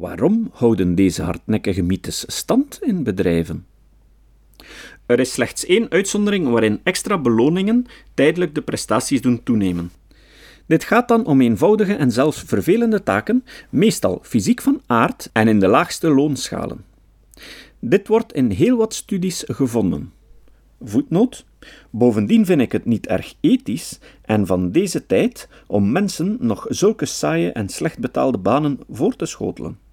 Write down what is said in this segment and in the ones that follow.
Waarom houden deze hardnekkige mythes stand in bedrijven? Er is slechts één uitzondering waarin extra beloningen tijdelijk de prestaties doen toenemen. Dit gaat dan om eenvoudige en zelfs vervelende taken, meestal fysiek van aard en in de laagste loonschalen. Dit wordt in heel wat studies gevonden. Voetnoot. Bovendien vind ik het niet erg ethisch en van deze tijd om mensen nog zulke saaie en slecht betaalde banen voor te schotelen.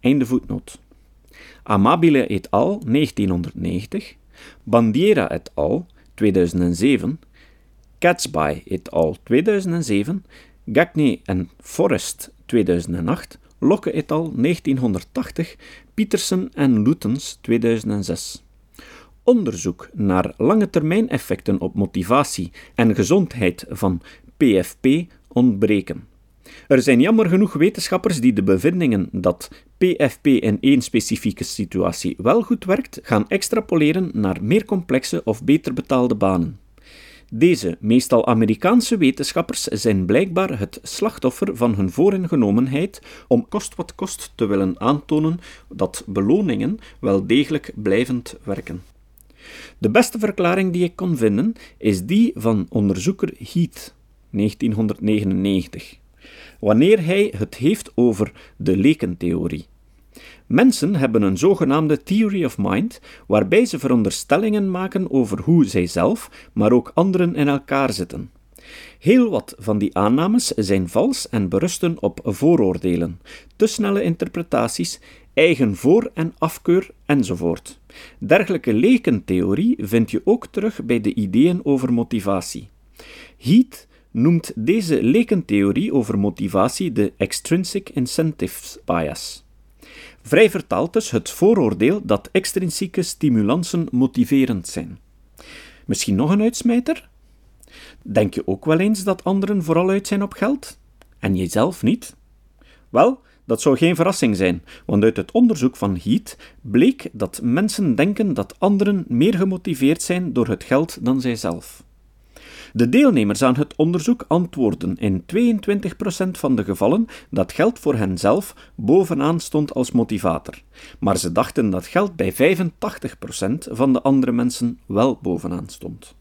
Einde voetnoot. Amabile et al. 1990, Bandiera et al. 2007, Catsby et al. 2007, Gagne en Forrest 2008, Locke et al. 1980, Peterson en Lutens 2006. Onderzoek naar lange termijn effecten op motivatie en gezondheid van PFP ontbreken. Er zijn jammer genoeg wetenschappers die de bevindingen dat PFP in één specifieke situatie wel goed werkt, gaan extrapoleren naar meer complexe of beter betaalde banen. Deze, meestal Amerikaanse wetenschappers, zijn blijkbaar het slachtoffer van hun vooringenomenheid om kost wat kost te willen aantonen dat beloningen wel degelijk blijvend werken. De beste verklaring die ik kon vinden is die van onderzoeker Heath, 1999 wanneer hij het heeft over de lekentheorie. Mensen hebben een zogenaamde theory of mind, waarbij ze veronderstellingen maken over hoe zij zelf, maar ook anderen in elkaar zitten. Heel wat van die aannames zijn vals en berusten op vooroordelen, te snelle interpretaties, eigen voor- en afkeur enzovoort. Dergelijke lekentheorie vind je ook terug bij de ideeën over motivatie. Heath noemt deze lekentheorie over motivatie de extrinsic incentives bias. Vrij vertaald dus het vooroordeel dat extrinsieke stimulansen motiverend zijn. Misschien nog een uitsmijter? Denk je ook wel eens dat anderen vooral uit zijn op geld? En jijzelf niet? Wel, dat zou geen verrassing zijn, want uit het onderzoek van Heath bleek dat mensen denken dat anderen meer gemotiveerd zijn door het geld dan zijzelf. De deelnemers aan het onderzoek antwoorden in 22% van de gevallen dat geld voor henzelf bovenaan stond als motivator, maar ze dachten dat geld bij 85% van de andere mensen wel bovenaan stond.